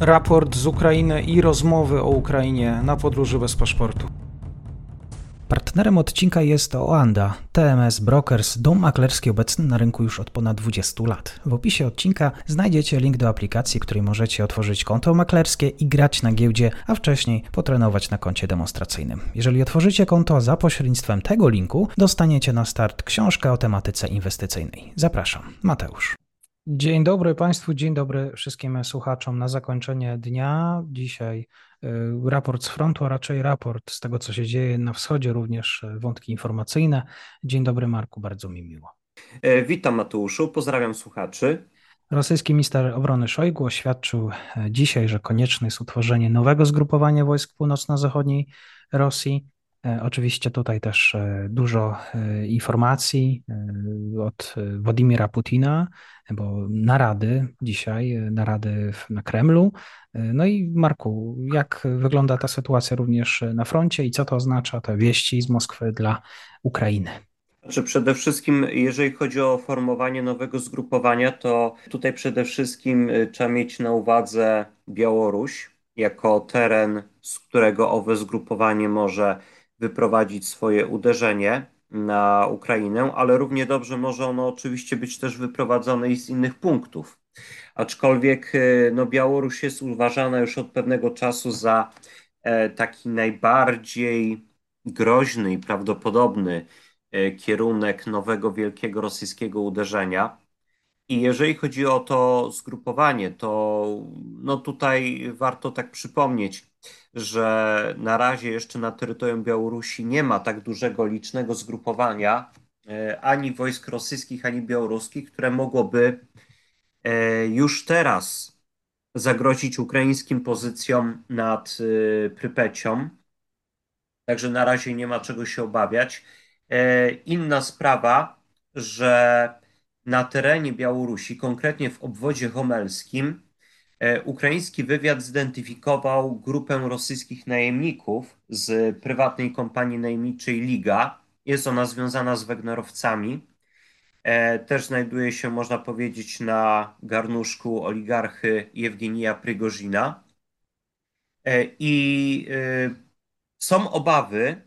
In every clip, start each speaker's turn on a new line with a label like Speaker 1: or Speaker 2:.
Speaker 1: raport z Ukrainy i rozmowy o Ukrainie na podróży bez paszportu. Partnerem odcinka jest Oanda, TMS Brokers, dom maklerski obecny na rynku już od ponad 20 lat. W opisie odcinka znajdziecie link do aplikacji, której możecie otworzyć konto maklerskie i grać na giełdzie, a wcześniej potrenować na koncie demonstracyjnym. Jeżeli otworzycie konto za pośrednictwem tego linku, dostaniecie na start książkę o tematyce inwestycyjnej. Zapraszam, Mateusz. Dzień dobry Państwu, dzień dobry wszystkim słuchaczom. Na zakończenie dnia dzisiaj y, raport z frontu, a raczej raport z tego, co się dzieje na wschodzie, również y, wątki informacyjne. Dzień dobry Marku, bardzo mi miło.
Speaker 2: E, witam Mateuszu, pozdrawiam słuchaczy.
Speaker 1: Rosyjski minister obrony Szojgu oświadczył e, dzisiaj, że konieczne jest utworzenie nowego zgrupowania wojsk północno-zachodniej Rosji. E, oczywiście tutaj też dużo informacji od Władimira Putina, bo narady dzisiaj, narady na Kremlu. No i Marku, jak wygląda ta sytuacja również na froncie i co to oznacza te wieści z Moskwy dla Ukrainy?
Speaker 2: Znaczy przede wszystkim, jeżeli chodzi o formowanie nowego zgrupowania, to tutaj przede wszystkim trzeba mieć na uwadze Białoruś jako teren, z którego owe zgrupowanie może wyprowadzić swoje uderzenie na Ukrainę, ale równie dobrze może ono oczywiście być też wyprowadzone i z innych punktów. Aczkolwiek e, no, Białoruś jest uważana już od pewnego czasu za e, taki najbardziej groźny i prawdopodobny e, kierunek nowego wielkiego rosyjskiego uderzenia. I jeżeli chodzi o to zgrupowanie, to no tutaj warto tak przypomnieć, że na razie jeszcze na terytorium Białorusi nie ma tak dużego, licznego zgrupowania e, ani wojsk rosyjskich, ani białoruskich, które mogłoby e, już teraz zagrozić ukraińskim pozycjom nad e, Prypecią. Także na razie nie ma czego się obawiać. Inna sprawa, że na terenie Białorusi, konkretnie w obwodzie homelskim, E, ukraiński wywiad zidentyfikował grupę rosyjskich najemników z prywatnej kompanii najemniczej Liga. Jest ona związana z Wegnerowcami. E, też znajduje się, można powiedzieć, na garnuszku oligarchy Jewgenija Prygozina. E, I są obawy,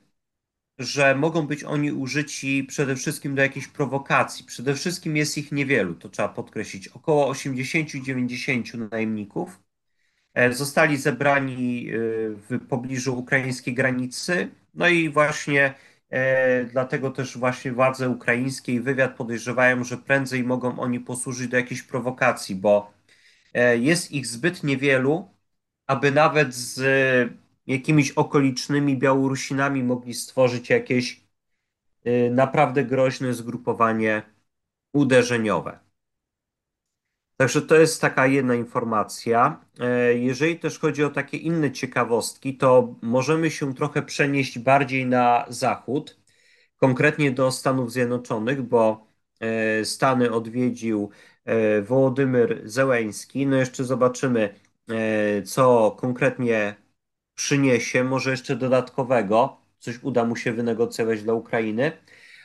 Speaker 2: że mogą być oni użyci przede wszystkim do jakiejś prowokacji. Przede wszystkim jest ich niewielu, to trzeba podkreślić. Około 80-90 najemników e, zostali zebrani e, w pobliżu ukraińskiej granicy. No i właśnie e, dlatego też właśnie władze ukraińskie i wywiad podejrzewają, że prędzej mogą oni posłużyć do jakiejś prowokacji, bo jest ich zbyt niewielu, aby nawet z jakimiś okolicznymi Białorusinami mogli stworzyć jakieś y, naprawdę groźne zgrupowanie uderzeniowe. Także to jest taka jedna informacja. E, jeżeli też chodzi o takie inne ciekawostki, to możemy się trochę przenieść bardziej na zachód, konkretnie do Stanów Zjednoczonych, bo e, Stany odwiedził e, Wołodymyr Zełeński. No jeszcze zobaczymy, co konkretnie przyniesie, może jeszcze dodatkowego, coś uda mu się wynegocjować dla Ukrainy,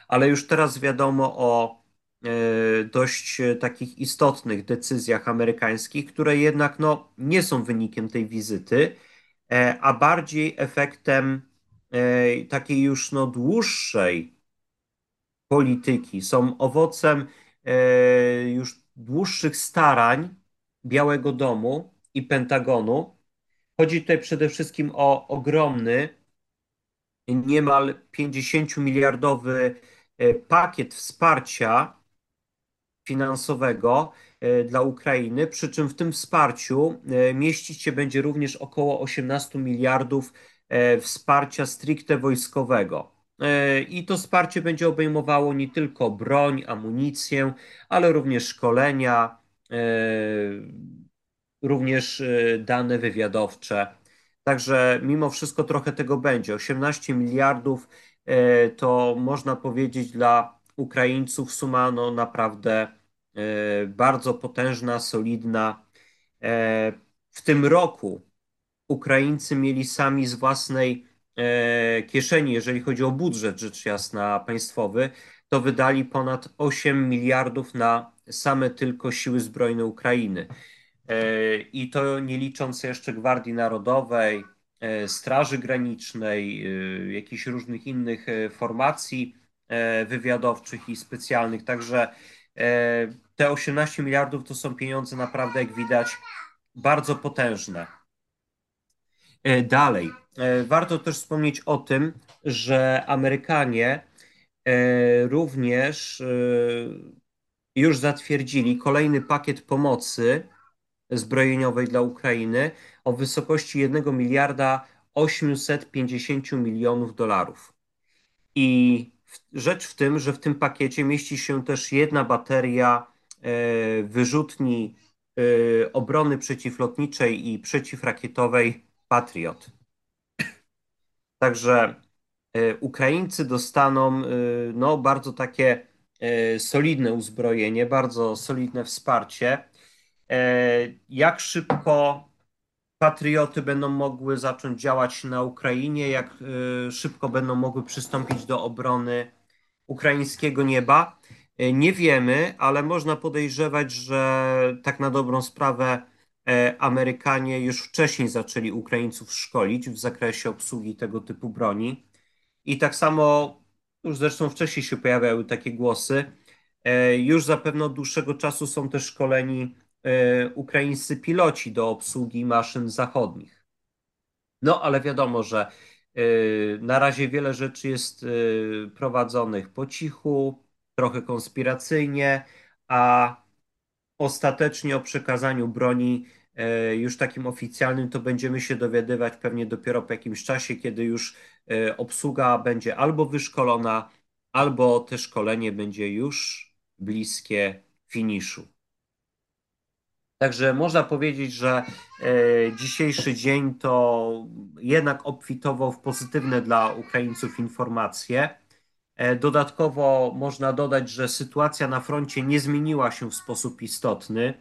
Speaker 2: ale już teraz wiadomo o e, dość takich istotnych decyzjach amerykańskich, które jednak no, nie są wynikiem tej wizyty, e, a bardziej efektem e, takiej już no, dłuższej polityki, są owocem już dłuższych starań Białego Domu i Pentagonu Chodzi tutaj przede wszystkim o ogromny, niemal 50-miliardowy e, pakiet wsparcia finansowego e, dla Ukrainy, przy czym w tym wsparciu e, mieścić się będzie również około 18 miliardów wsparcia stricte wojskowego. I to wsparcie będzie obejmowało nie tylko broń, amunicję, ale również szkolenia, również y, dane wywiadowcze. Także mimo wszystko trochę tego będzie. 18 miliardów y, to można powiedzieć dla Ukraińców suma no naprawdę y, bardzo potężna, solidna. W tym roku Ukraińcy mieli sami z własnej kieszeni, jeżeli chodzi o budżet, rzecz jasna, państwowy, to wydali ponad 8 miliardów na same tylko siły zbrojne Ukrainy. I to nie licząc jeszcze Gwardii Narodowej, Straży Granicznej, jakichś różnych innych formacji wywiadowczych i specjalnych. Także te 18 miliardów to są pieniądze naprawdę, jak widać, bardzo potężne. Dalej, warto też wspomnieć o tym, że Amerykanie również już zatwierdzili kolejny pakiet pomocy zbrojeniowej dla Ukrainy o wysokości 1 miliarda 850 milionów dolarów. I rzecz w tym, że w tym pakiecie mieści się też jedna bateria e, wyrzutni e, obrony przeciwlotniczej i przeciwrakietowej Patriot. Także e, Ukraińcy dostaną no, bardzo takie solidne uzbrojenie, bardzo solidne wsparcie. Jak szybko patrioty będą mogły zacząć działać na Ukrainie, jak y, szybko będą mogły przystąpić do obrony ukraińskiego nieba. Y, nie wiemy, ale można podejrzewać, że tak na dobrą sprawę e, Amerykanie już wcześniej zaczęli Ukraińców szkolić w zakresie obsługi tego typu broni. I tak samo, już zresztą wcześniej się pojawiały takie głosy, e, już zapewne od dłuższego czasu są też szkoleni E, ukraińscy piloci do obsługi maszyn zachodnich. No, ale wiadomo, że e, na razie wiele rzeczy jest e, prowadzonych po cichu, trochę konspiracyjnie, a ostatecznie o przekazaniu broni już takim oficjalnym to będziemy się dowiadywać pewnie dopiero po jakimś czasie, kiedy już obsługa będzie albo wyszkolona, albo te szkolenie będzie już bliskie finiszu. Także można powiedzieć, że e, dzisiejszy dzień to jednak obfitował w pozytywne dla Ukraińców informacje. E, dodatkowo można dodać, że sytuacja na froncie nie zmieniła się w sposób istotny.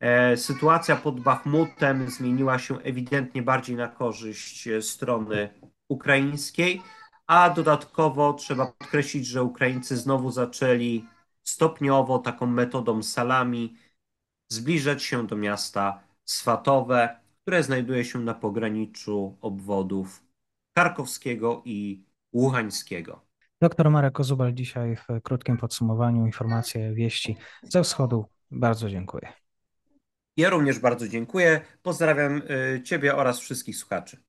Speaker 2: E, sytuacja pod Bachmutem zmieniła się ewidentnie bardziej na korzyść strony ukraińskiej, a dodatkowo trzeba podkreślić, że Ukraińcy znowu zaczęli stopniowo taką metodą salami zbliżać się do miasta Swatowe, które znajduje się na pograniczu obwodów Karkowskiego i Łuchańskiego.
Speaker 1: Doktor Marek Kozubal dzisiaj w krótkim podsumowaniu informacje, wieści ze wschodu. Bardzo dziękuję.
Speaker 2: Ja również bardzo dziękuję. Pozdrawiam y, Ciebie oraz wszystkich słuchaczy.